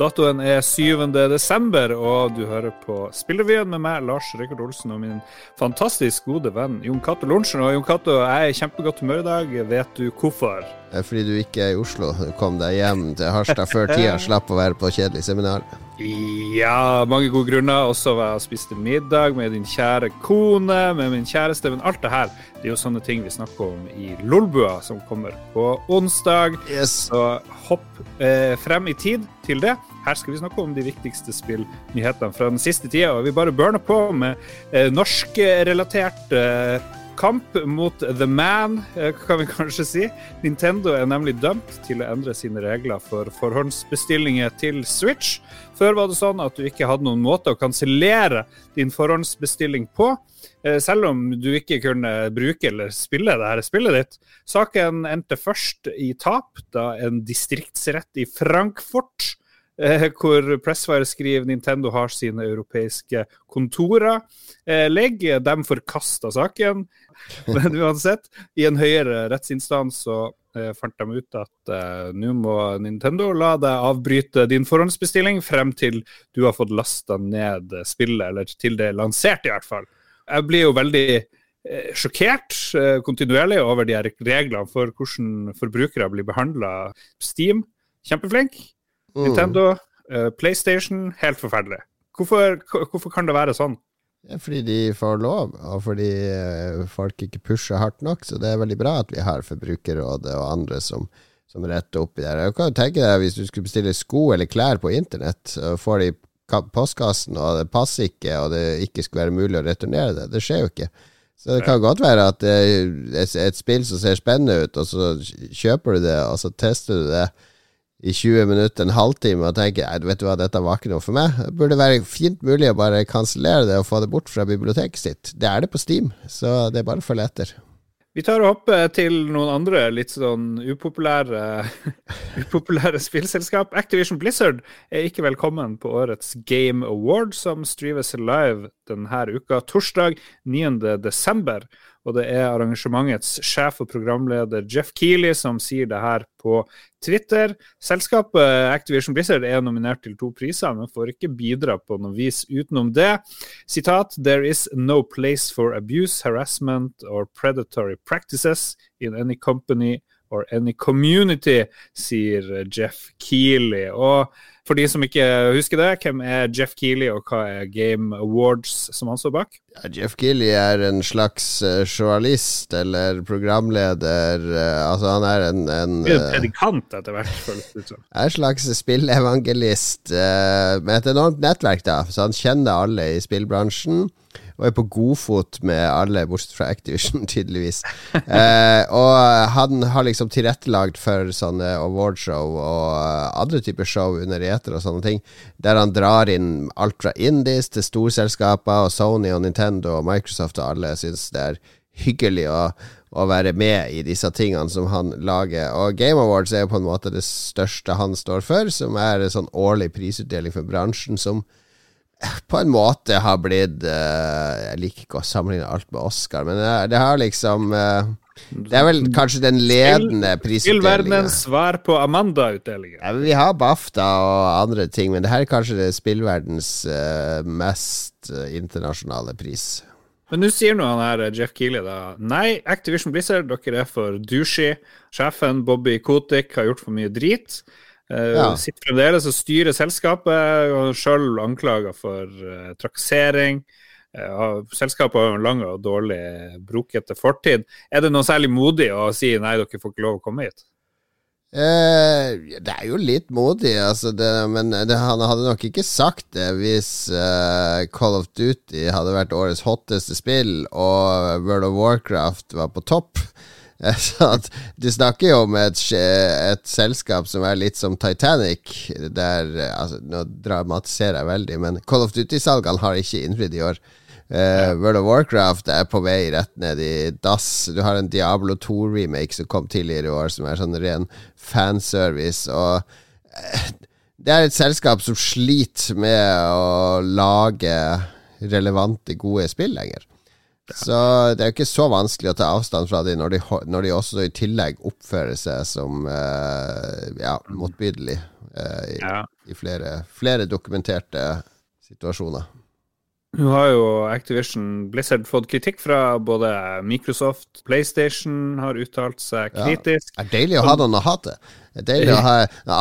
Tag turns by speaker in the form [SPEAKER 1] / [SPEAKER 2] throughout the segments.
[SPEAKER 1] Datoen er 7. desember, og du hører på Spillrevyen med meg, Lars Rikard Olsen, og min fantastisk gode venn Jon Cato Lorentzen. Og Jon Cato, jeg er i kjempegodt humør i dag. Vet du hvorfor?
[SPEAKER 2] Fordi du ikke er i Oslo. Du kom deg hjem til Harstad før tida, slapp å være på kjedelig seminar.
[SPEAKER 1] Ja, mange gode grunner. Også var jeg spiste middag med din kjære kone, med min kjæreste. Men alt det her det er jo sånne ting vi snakker om i Lolbua, som kommer på onsdag.
[SPEAKER 2] Yes.
[SPEAKER 1] Så hopp eh, frem i tid til det. Her skal vi snakke om de viktigste spillnyhetene fra den siste tida. Og vi bare burner på med eh, norskrelaterte eh, kamp mot The Man, eh, kan vi kanskje si. Nintendo er nemlig dømt til å endre sine regler for forhåndsbestillinger til Switch. Før var det sånn at du ikke hadde noen måte å kansellere din forhåndsbestilling på. Eh, selv om du ikke kunne bruke eller spille det her spillet ditt. Saken endte først i tap da en distriktsrett i Frankfurt hvor Pressfire skriver Nintendo har sine europeiske kontorer. Legg, ligger. De forkasta saken. Men uansett, i en høyere rettsinstans så eh, fant de ut at eh, nå må Nintendo la deg avbryte din forhåndsbestilling frem til du har fått lasta ned spillet, eller til det er lansert, i hvert fall. Jeg blir jo veldig eh, sjokkert eh, kontinuerlig over de her reglene for hvordan forbrukere blir behandla. Steam, kjempeflink.
[SPEAKER 2] Mm.
[SPEAKER 1] Nintendo, eh, PlayStation, helt forferdelig. Hvorfor, hvorfor kan det være sånn?
[SPEAKER 2] Fordi de får lov, og fordi eh, folk ikke pusher hardt nok. Så det er veldig bra at vi har Forbrukerrådet og andre som, som retter opp i det. Du kan jo tenke deg Hvis du skulle bestille sko eller klær på internett, og får de postkassen, og det passer ikke, og det ikke skulle være mulig å returnere det. Det skjer jo ikke. Så det kan godt være at det er et spill som ser spennende ut, og så kjøper du det, og så tester du det i 20 minutter, en halvtime, og tenker at vet du hva, dette var ikke noe for meg. Det burde være fint mulig å bare kansellere det og få det bort fra biblioteket sitt. Det er det på Steam, så det er bare å følge etter.
[SPEAKER 1] Vi tar og hopper til noen andre litt sånn upopulære, upopulære spillselskap. Activision Blizzard er ikke velkommen på årets Game Award, som streames live denne uka, torsdag 9. Og det er arrangementets sjef og programleder Jeff Keeley som sier det her på Twitter. Selskapet Activision Blizzard er nominert til to priser, men får ikke bidra på noe vis utenom det. Sitat There is no place for abuse, harassment or predatory practices in any company or any community, sier Jeff Keeley. Og for de som ikke husker det, hvem er Jeff Keeley, og hva er Game Awards som han står bak?
[SPEAKER 2] Ja, Jeff Keeley er en slags eh, journalist eller programleder. eh, altså, han er en, en eh,
[SPEAKER 1] predikant etter hvert, føles det ut som.
[SPEAKER 2] en slags spillevangelist med et enormt nettverk, da. Så han kjenner alle i spillbransjen. Og er på godfot med alle, bortsett fra Activision, tydeligvis. Eh, og han har liksom tilrettelagt for sånne awardshow og eh, andre typer show under eter og sånne ting, der han drar inn alt fra indies til storselskaper, og Sony og Nintendo og Microsoft og alle syns det er hyggelig å, å være med i disse tingene som han lager. Og Game Awards er jo på en måte det største han står for, som er en sånn årlig prisutdeling for bransjen som på en måte har blitt eh, Jeg liker ikke å sammenligne alt med Oscar, men det, har liksom eh, Det er vel kanskje den ledende prisutdelinga.
[SPEAKER 1] Spillverdenens svar på Amanda-utdelingen.
[SPEAKER 2] Ja, vi har BAFTA og andre ting, men det her er kanskje det spillverdens uh, mest internasjonale pris.
[SPEAKER 1] Men nå sier nå han her Jeff Keeley da Nei, Activision Blizzard, dere er for douchey. Sjefen Bobby Kotick har gjort for mye drit. Uh,
[SPEAKER 2] Ja.
[SPEAKER 1] Sitter fremdeles og styrer selskapet, og sjøl anklaga for uh, trakassering. Uh, selskapet har en lang og dårlig brokete fortid. Er det noe særlig modig å si nei, dere får ikke lov å komme hit?
[SPEAKER 2] Eh, det er jo litt modig, altså det, men det, han hadde nok ikke sagt det hvis uh, Call of Duty hadde vært årets hotteste spill og World of Warcraft var på topp. Du snakker jo om et, et selskap som er litt som Titanic, der altså, Nå dramatiserer jeg veldig, men Call of Duty-salgene har ikke innfridd i år. Uh, World of Warcraft er på vei rett ned i dass. Du har en Diablo 2-remake som kom tidligere i år, som er sånn ren fanservice. Og uh, det er et selskap som sliter med å lage relevante, gode spill lenger. Så det er jo ikke så vanskelig å ta avstand fra dem når de, når de også i tillegg oppfører seg som eh, ja, motbydelig eh, i,
[SPEAKER 1] Ja.
[SPEAKER 2] i flere, flere dokumenterte situasjoner.
[SPEAKER 1] Nå har jo Activision Blizzard fått kritikk fra både Microsoft, PlayStation har uttalt seg kritisk.
[SPEAKER 2] Ja. Det er deilig å ha noen å hate. Det er deilig å ha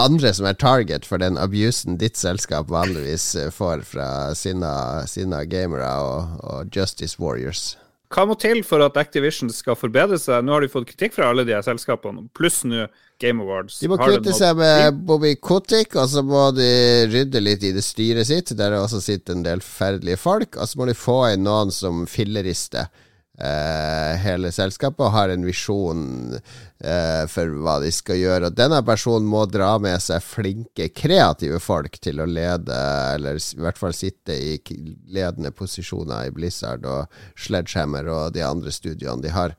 [SPEAKER 2] andre som er target for den abusen ditt selskap vanligvis får fra sine, sine gamere og, og Justice Warriors.
[SPEAKER 1] Hva må til for at Activision skal forbedre seg? Nå har de fått kritikk fra alle de her selskapene, pluss nå Game Awards.
[SPEAKER 2] De må kutte seg med Bobby Kotick, og så må de rydde litt i det styret sitt, der det også sitter en del forferdelige folk. Og så må de få inn noen som fillerister hele selskapet og har en visjon eh, for hva de skal gjøre. Og denne personen må dra med seg flinke, kreative folk til å lede, eller i hvert fall sitte i ledende posisjoner i Blizzard og Sledgehammer og de andre studioene de har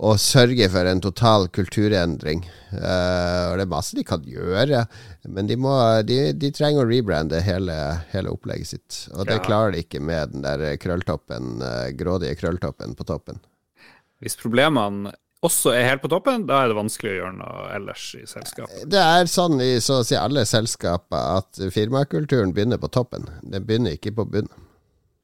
[SPEAKER 2] og sørge for en total kulturendring. Uh, og Det er masse de kan gjøre, men de, må, de, de trenger å rebrande hele, hele, opplegget sitt. Og det ja. klarer de ikke med den der krølltoppen, uh, grådige krølltoppen på toppen.
[SPEAKER 1] Hvis problemene også er helt på toppen, da er det vanskelig å gjøre noe ellers i selskapet.
[SPEAKER 2] Det er sånn i så å si alle selskaper at firmakulturen begynner på toppen. Den begynner ikke på bunnen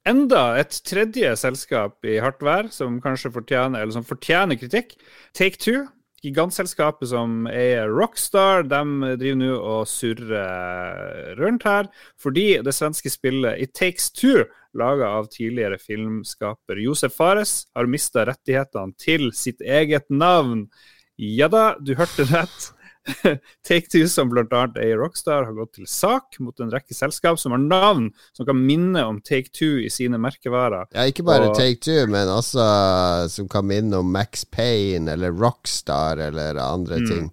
[SPEAKER 1] enda et tredje selskap i hardt vær som kanskje fortjener, eller som fortjener kritikk. Take Two, gigantselskapet som eier Rockstar, de driver nå og surrer rundt her fordi det svenske spillet It Takes Two, laga av tidligere filmskaper Josef Fares, har mista rettighetene til sitt eget navn. Ja da, du hørte rett. Take Two, som bl.a. i Rockstar, har gått til sak mot en rekke selskap som har navn som kan minne om Take Two i sine merkevarer.
[SPEAKER 2] Ja, ikke bare og, Take Two, men også som kan minne om Max Payne eller Rockstar eller andre mm, ting.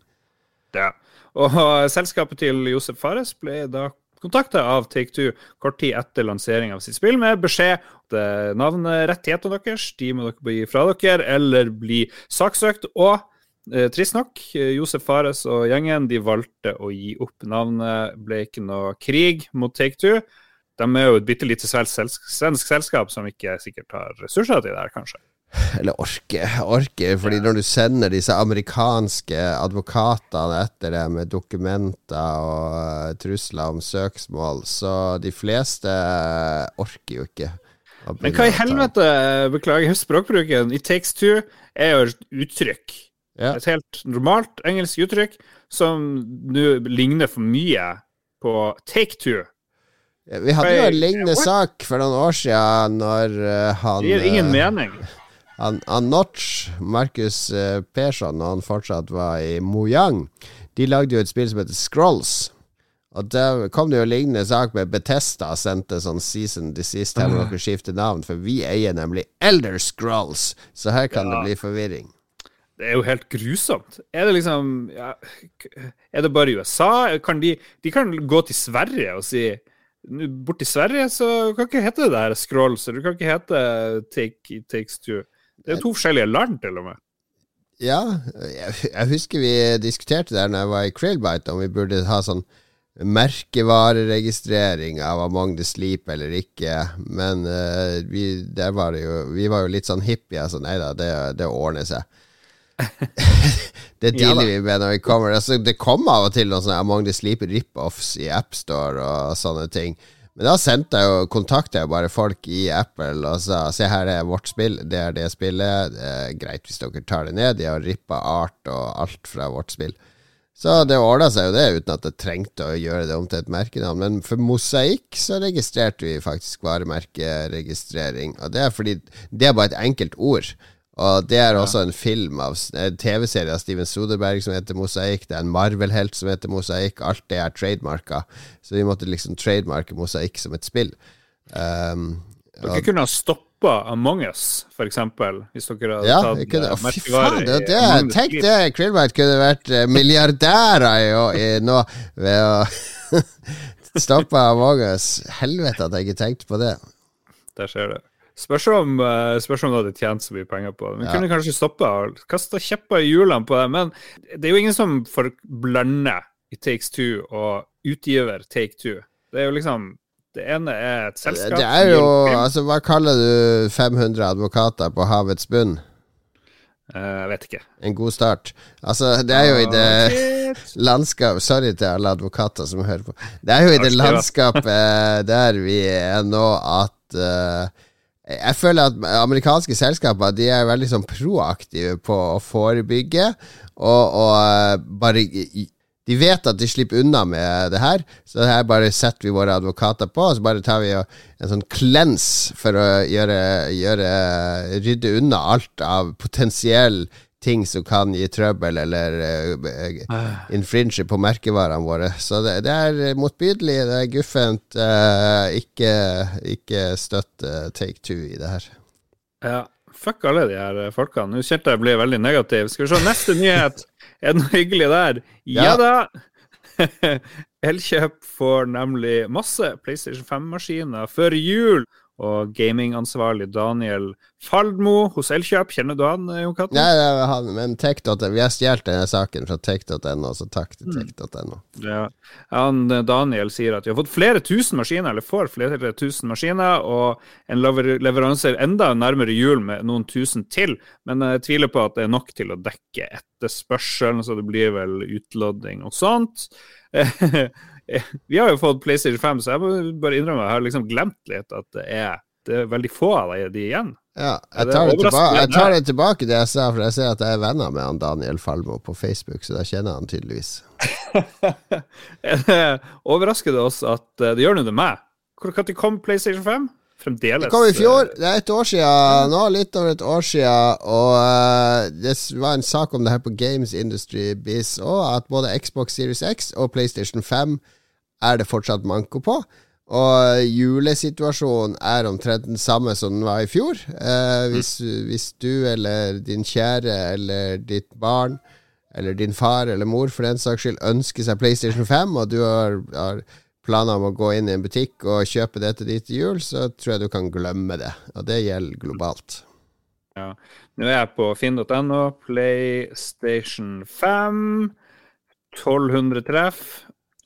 [SPEAKER 1] Ja. Og selskapet til Josef Fares ble da kontakta av Take Two kort tid etter lansering av sitt spill med beskjed at navnerettighetene navnrettighetene deres de må dere gi fra dere eller bli saksøkt. og Eh, trist nok, eh, Josef Fares og gjengen de valgte å gi opp navnet. Ble ikke noe krig mot Take Two. De er jo et bitte lite svensk selskap som ikke sikkert har ressurser til det her, kanskje.
[SPEAKER 2] Eller orker, orke. fordi når du sender disse amerikanske advokatene etter det med dokumenter og uh, trusler om søksmål, så de fleste orker jo ikke.
[SPEAKER 1] Men hva i helvete, beklager språkbruken, i Takes Two er jo et uttrykk ja. Et helt normalt engelsk uttrykk som nå ligner for mye på take two.
[SPEAKER 2] Ja, vi hadde jo en lignende sak for noen år siden når uh, han
[SPEAKER 1] Det gir ingen uh, mening.
[SPEAKER 2] Han, han Notch, Markus uh, Persson, når han fortsatt var i Mojang, de lagde jo et spill som heter Scrolls. Og der kom det jo lignende sak med Betesta sendte sånn season Deceased Her må dere skifte navn, for vi eier nemlig Elder Scrolls. Så her kan ja. det bli forvirring.
[SPEAKER 1] Det er jo helt grusomt. Er det liksom ja, Er det bare USA? Kan de, de kan gå til Sverige og si Bort til Sverige så kan ikke hete det der Scrolls, du kan ikke hete Take, Takes Two. Det er jo to forskjellige land, til og med.
[SPEAKER 2] Ja, jeg, jeg husker vi diskuterte der når jeg var i Krillbite, om vi burde ha sånn merkevareregistrering av Among the Sleep eller ikke. Men uh, vi, var jo, vi, var jo litt sånn hippie. Altså, nei da, det, det ordner seg. det dealer vi med når vi kommer. Altså, det kommer av og til noen sånne Among the Sleep rip-offs i AppStore og sånne ting. Men da sendte jeg jo, kontakta jeg bare folk i Apple og sa se her er vårt spill, det er det spillet. Det er greit hvis dere tar det ned. De har rippa art og alt fra vårt spill. Så det ordna seg jo det, uten at jeg trengte å gjøre det om til et merkenavn. Men for Mosaikk så registrerte vi faktisk varemerkeregistrering. Og det er fordi det er bare et enkelt ord. Og det er også en film av en TV-serie av Steven Soderberg som heter Mosaikk. Det er en Marvel-helt som heter Mosaikk. Alt det er trademarka. Så vi måtte liksom trademarke Mosaikk som et spill. Um,
[SPEAKER 1] dere kunne ha stoppa Among us, for eksempel, hvis dere hadde
[SPEAKER 2] ja,
[SPEAKER 1] tatt
[SPEAKER 2] kunne, oh, Fy faen, det, det, tenk det! Krillbite kunne vært eh, milliardærer i, i, nå ved å stoppe Among us. Helvete at jeg ikke tenkte på det.
[SPEAKER 1] Der ser du. Spørs om, uh, spørs om du hadde tjent så mye penger på det. Vi ja. kunne kanskje stoppa og kasta kjepper i hjulene på det. Men det er jo ingen som får blande i Takes Two og utgiver Take Two. Det er jo liksom Det ene er et selskap
[SPEAKER 2] Det er jo Altså, hva kaller du 500 advokater på havets bunn?
[SPEAKER 1] Jeg vet ikke.
[SPEAKER 2] En god start. Altså, det er jo i det landskap Sorry til alle advokater som hører på. Det er jo i det landskapet der vi er nå at uh, jeg føler at amerikanske selskaper De er veldig sånn proaktive på å forebygge, og, og uh, bare de vet at de slipper unna med det her, så her bare setter vi våre advokater på, og så bare tar vi en sånn cleanse for å gjøre, gjøre rydde unna alt av potensiell ting som kan gi trøbbel eller uh, infringe på merkevarene våre. Så det, det er motbydelig, det er guffent. Uh, ikke, ikke støtt uh, take two i det her.
[SPEAKER 1] Ja, fuck alle de her folkene. Nå kjente jeg ble veldig negativ. Skal vi se, neste nyhet. Er det noe hyggelig der? Ja, ja da! Elkjøp får nemlig masse PlayStation 5-maskiner før jul. Og gamingansvarlig Daniel Faldmo hos Elkjøp, kjenner du han, Jon Katten?
[SPEAKER 2] Nei, er han, men Vi har stjålet denne saken fra tech.no, så takk til mm. tech.no.
[SPEAKER 1] Ja. Han, Daniel sier at de har fått flere tusen maskiner, eller får flere tusen maskiner, og en leveranse enda nærmere jul med noen tusen til. Men jeg tviler på at det er nok til å dekke etterspørselen, så det blir vel utlodding og sånt. Vi har jo fått PlayStation 5, så jeg må bare innrømme jeg har liksom glemt litt at det er, det er veldig få av de igjen.
[SPEAKER 2] Ja, jeg tar, det tilbake, jeg tar, det tilbake, det jeg sa, for jeg ser at jeg er venner med han Daniel Falmo på Facebook, så da kjenner han tydeligvis.
[SPEAKER 1] Overrasker det oss at eh, det gjør noe med meg? Når kom PlayStation 5? Fremdeles.
[SPEAKER 2] Det kom i fjor. Det er et år siden nå, litt over et år siden. Og uh, det var en sak om det her på Games Industry Biz òg, at både Xbox Series X og PlayStation 5 er det fortsatt manko på. Og julesituasjonen er omtrent den samme som den var i fjor. Eh, hvis, hvis, du eller din kjære eller ditt barn eller din far eller mor for den saks skyld ønsker seg PlayStation 5, og du har, har planer om å gå inn i en butikk og kjøpe det til ditt jul, så tror jeg du kan glemme det. Og det gjelder globalt.
[SPEAKER 1] Ja. Nå er jeg på finn.no. PlayStation 5. 1200 treff.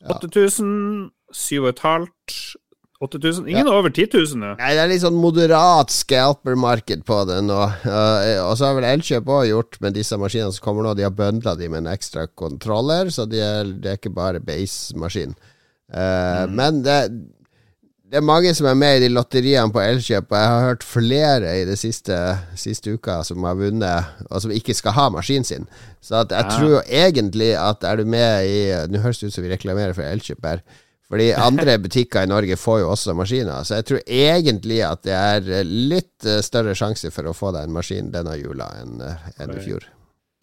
[SPEAKER 1] 8000, 7500 8000? Ingen ja. over 10 000?
[SPEAKER 2] Nei, det er litt sånn moderat scalper-marked på det nå. Uh, og så har vel Elkjøp òg gjort med disse maskinene som kommer nå, de har bøndla de med en ekstra kontroller, så det er, det er ikke bare base-maskin. Uh, mm. Men det, det, er mange som er med i de lotteriene på Elkjøp, og jeg har hørt flere i det siste, siste uka som har vunnet, og som ikke skal ha maskinen sin. Så jeg ja. tror egentlig at er du med i Nå høres det ut som vi reklamerer for Elkjøp her. Fordi andre butikker i Norge får jo også maskiner. Så jeg tror egentlig at det er litt eh, større sjanse for å få deg en maskin denne jula enn, eh, enn i fjor.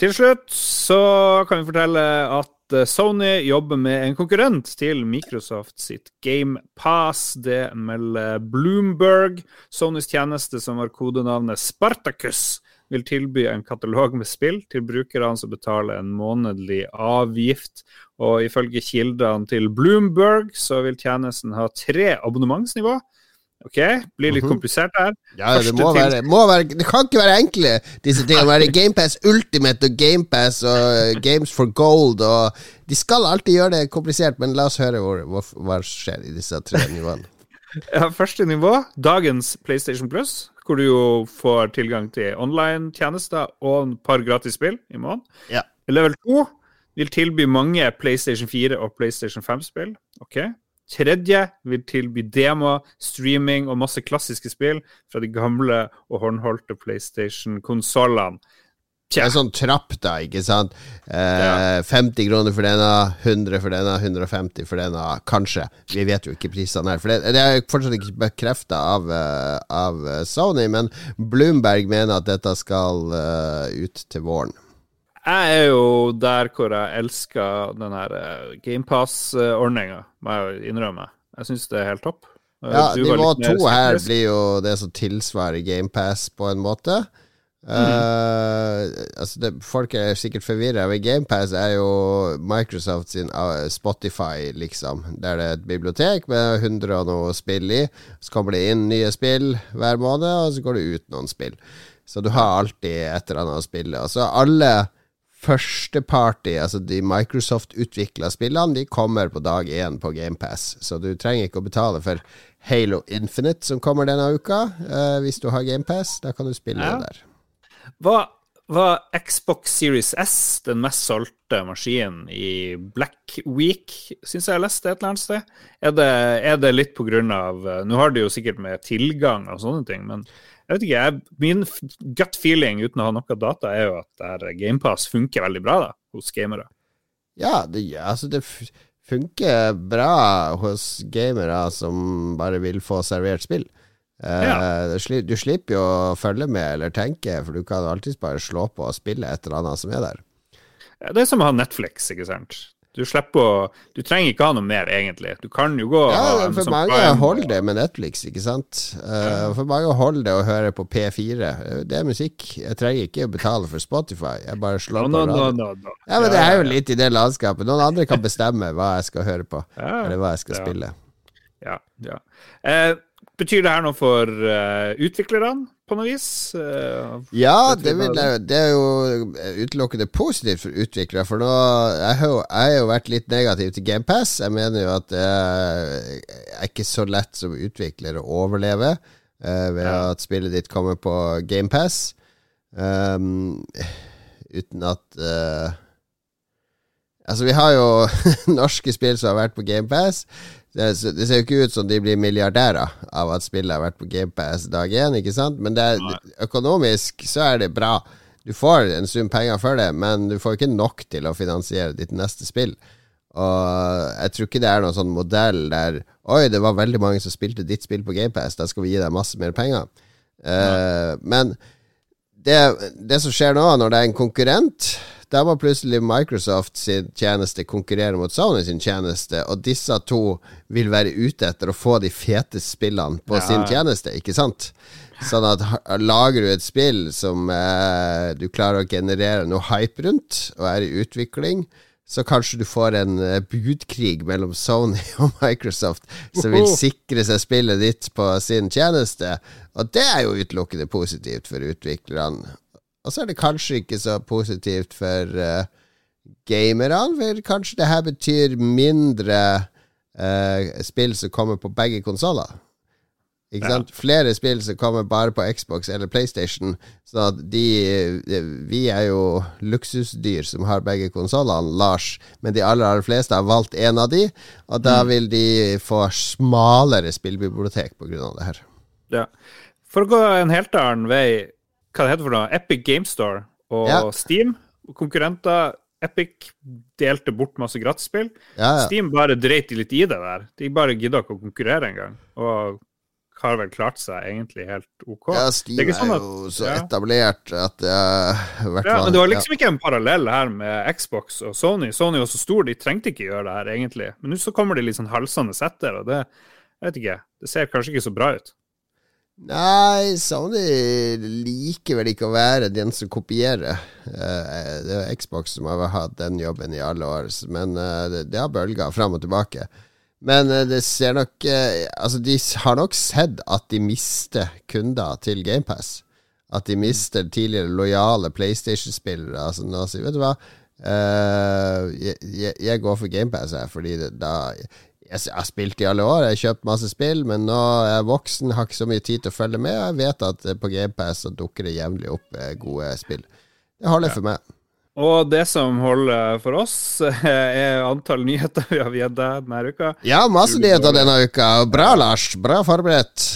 [SPEAKER 1] Til slutt så kan vi fortelle at eh, Sony jobber med en konkurrent til Microsoft sitt Game Pass. Det melder Bloomberg. Sonys tjeneste som har kodenavnet Spartacus vil tilby en katalog med spill til brukerne som betaler en månedlig avgift. Og ifølge kildene til Bloomberg så vil tjenesten ha tre abonnementsnivå. Ok, blir litt mhm. komplisert her.
[SPEAKER 2] Ja, det må være, må være, Det kan ikke være enkle, disse tingene. Være GamePass Ultimate og GamePass og Games for Gold og De skal alltid gjøre det komplisert, men la oss høre hva som skjer i disse tre nivåene.
[SPEAKER 1] Ja, første nivå, dagens PlayStation Plus hvor du jo får tilgang til online-tjenester og et par gratis spill i måneden.
[SPEAKER 2] Ja.
[SPEAKER 1] Level 2 vil tilby mange PlayStation 4 og PlayStation 5-spill. Ok. Tredje vil tilby demo, streaming og masse klassiske spill fra de gamle og håndholdte PlayStation-konsollene.
[SPEAKER 2] Det er en sånn trapp, da, ikke sant? Eh, ja. 50 kroner for denne, 100 for denne, 150 for denne, kanskje. Vi vet jo ikke prisene her. For det, det er fortsatt ikke bekrefta av, uh, av, Sony, men Bloomberg mener at dette skal uh, ut til våren.
[SPEAKER 1] Jeg er jo der hvor jeg elsker den her uh, GamePass-ordninga, må jeg jo innrømme. Jeg syns det er helt topp.
[SPEAKER 2] Ja, nivå to her blir jo det som tilsvarer GamePass på en måte. Uh, altså det, folk er sikkert forvirra. GamePass er jo Microsoft sin Spotify, liksom. Der det er et bibliotek med 100 og noe spill i. Så kommer det inn nye spill hver måned, og så går det ut noen spill. Så du har alltid et eller annet å spille. Og så alle førsteparty, altså de Microsoft-utvikla spillene, de kommer på dag én på GamePass. Så du trenger ikke å betale for Halo Infinite, som kommer denne uka, uh, hvis du har GamePass. Da kan du spille ja. der.
[SPEAKER 1] Hva, var Xbox Series S den mest solgte maskinen i Black Week, syns jeg jeg leste et eller annet sted. Er det, er det litt på grunn av Nå har det jo sikkert med tilgang og sånne ting, men jeg vet ikke, jeg, min gut feeling uten å ha noe data, er jo at GamePass funker veldig bra da, hos gamere.
[SPEAKER 2] Ja, det, altså det funker bra hos gamere som bare vil få servert spill. Ja. Uh, du slipper jo å følge med eller tenke, for du kan alltids bare slå på og spille et eller annet som er der.
[SPEAKER 1] Det er som å ha Netflix, ikke sant. Du slipper å Du trenger ikke ha noe mer, egentlig. Du kan jo gå
[SPEAKER 2] Ja, for mange holder det med Netflix, ikke sant. Ja. for mange holder det å høre på P4. Det er musikk. Jeg trenger ikke å betale for Spotify. Jeg bare slår no, på no, no, no, Ja, men det er jo litt i det landskapet. Noen andre kan bestemme hva jeg skal høre på, ja, eller hva jeg skal spille.
[SPEAKER 1] Ja, ja. Uh, betyr det her noe for uh, utviklerne? på noe vis? Uh,
[SPEAKER 2] ja, det, vil, det, er jo utelukkende positivt for utviklere. For nå jeg har, jeg har jo vært litt negativ til GamePass. Jeg mener jo at det er ikke så lett som utvikler å overleve uh, ved ja. at spillet ditt kommer på GamePass. Um, uten at Altså, vi har jo norske spill som har vært på GamePass. Det, det, ser jo ikke ut som de blir milliardærer av at spillet har vært på GPS dag én, ikke sant? Men er, økonomisk så er det bra. Du får en sum penger for det, men du får ikke nok til å finansiere ditt neste spill. Og jeg tror ikke det er noen sånn modell der Oi, det var veldig mange som spilte ditt spill på GPS, da skal vi gi deg masse mer penger. Uh, men det, det som skjer nå, når det er en konkurrent da må plutselig Microsoft sin tjeneste konkurrere mot Sony sin tjeneste, og disse to vil være ute etter å få de fete spillene på ja. sin tjeneste, ikke sant? Sånn at lager du et spill som eh, du klarer å generere noe hype rundt, og er i utvikling, så kanskje du får en uh, budkrig mellom Sony og Microsoft som vil sikre seg spillet ditt på sin tjeneste. Og det er jo utelukkende positivt for utviklerne. Og så er det kanskje ikke så positivt for uh, gamerne, for kanskje det her betyr mindre uh, spill som kommer på begge konsoller. Ikke ja. Flere spill som kommer bare på Xbox eller PlayStation. Så de, Vi er jo luksusdyr som har begge konsollene, Lars. Men de aller, aller fleste har valgt én av de, og da mm. vil de få smalere spillbibliotek pga. det her.
[SPEAKER 1] Ja. For å gå en helt annen vei hva det heter for noe, Epic Game Store og ja. Steam. Konkurrenter. Epic delte bort masse gratisspill. Ja, ja. Steam bare dreit litt i det der. De bare gidda ikke å konkurrere engang. Og har vel klart seg egentlig helt OK.
[SPEAKER 2] Ja, Steam er, sånn at, er, jo så etablert at det har
[SPEAKER 1] vært Ja, men det var liksom ikke en parallell her med Xbox og Sony. Sony var så stor, de trengte ikke gjøre det her, egentlig. Men nå så kommer de litt sånn halsende etter, og det jeg vet ikke, det ser kanskje ikke så bra ut.
[SPEAKER 2] Nei, Sony liker vel ikke å være den som kopierer. Uh, det er Xbox som har hatt den jobben i alle år, men uh, det, har bølga fram og tilbake. Men uh, det ser nok Altså, de har nok sett at de mister kunder til GamePass. At de mister tidligere lojale PlayStation-spillere. Altså, nå sier vet du hva jeg, går for GamePass her, fordi da jeg har spilt i alle år, jeg har kjøpt masse spill, men nå er jeg voksen, har ikke så mye tid til å følge med. Jeg vet at på GPS så dukker det jevnlig opp eh, gode spill. Det holder ja. for meg.
[SPEAKER 1] Og det som holder for oss, er antall nyheter vi har gitt deg denne uka.
[SPEAKER 2] Ja, masse nyheter denne uka. Bra, Lars. Bra forberedt.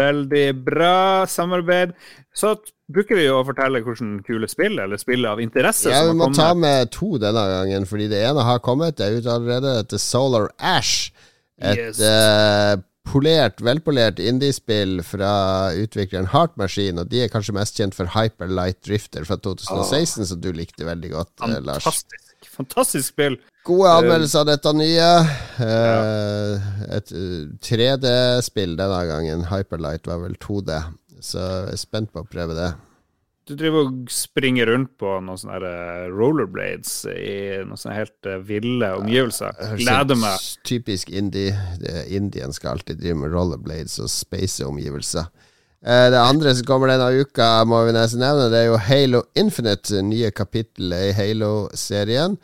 [SPEAKER 1] Veldig bra samarbeid. Så bruker vi jo å fortelle hvordan kule spill, eller spill av interesse,
[SPEAKER 2] ja, Vi må ta med to denne gangen, fordi det ene har kommet. Det er ute allerede. Til Solar Ash. Et yes. uh, polert, velpolert indiespill fra utvikleren Heart Machine. Og de er kanskje mest kjent for Hyperlight Drifter fra 2016, oh. som du likte veldig godt,
[SPEAKER 1] Fantastisk. Lars. Fantastisk. Fantastisk spill.
[SPEAKER 2] Gode anmeldelser av dette nye. Uh, et 3D-spill denne gangen. Hyperlight var vel 2D. Så jeg er spent på å prøve det.
[SPEAKER 1] Du driver og springer rundt på noen sånne eh, rollerblades i noen sånne helt ville omgivelser. Gleder meg.
[SPEAKER 2] Typisk indie. Indien skal alltid drive med rollerblades og space omgivelser. Uh, det andre som kommer denne uka, må vi nesten nevne, det er jo Halo Infinite, nye kapittel i Halo-serien.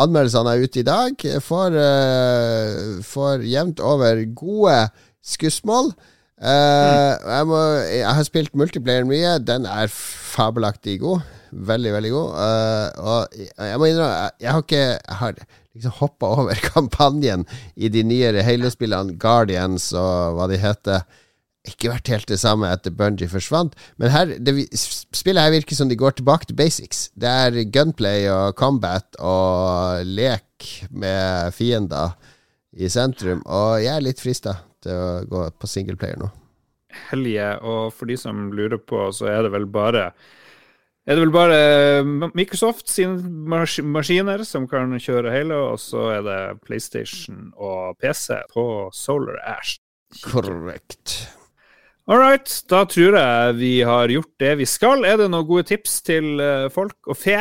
[SPEAKER 2] Anmeldelsene er ute i dag. Får, uh, får jevnt over gode skussmål. Uh, jeg, må, jeg, har spilt multiplayer mye. Den er fabelaktig god. Veldig, veldig god. Uh, og jeg må innrømme, jeg har ikke Jeg har liksom hoppa over kampanjen i de nyere Halo-spillene, Guardians og hva de heter. Ikke vært helt det samme etter Bungie forsvant. Men her, det, spillet her virker som de går tilbake til basics. Det er gunplay og combat og lek med fiender i sentrum. Og jeg er litt frista til å gå på singleplayer nå
[SPEAKER 1] hellige. Og for de som lurer på, så er det vel bare er det vel bare Microsoft sine mas maskiner som kan kjøre hele, og så er det PlayStation og PC på Solar Ash.
[SPEAKER 2] Korrekt.
[SPEAKER 1] All right, da tror jeg vi har gjort det vi skal. Er det noen gode tips til eh, folk og fe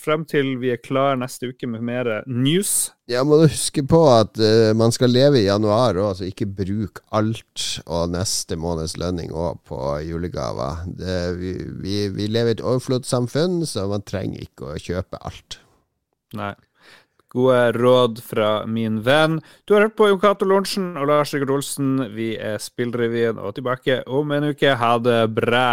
[SPEAKER 1] frem til vi er klar neste uke med mer news.
[SPEAKER 2] Ja, må du huske på at uh, man skal leve i januar òg, så ikke bruk alt og neste måneds lønning òg på julegaver. Det, vi, vi, vi, lever i et overflodssamfunn, så man trenger ikke å kjøpe alt.
[SPEAKER 1] Nei. Gode råd fra min venn. Du har hørt på Jon Cato Lorentzen og Lars Sigurd Olsen. Vi er Spillrevyen og tilbake om en uke. Ha det bra!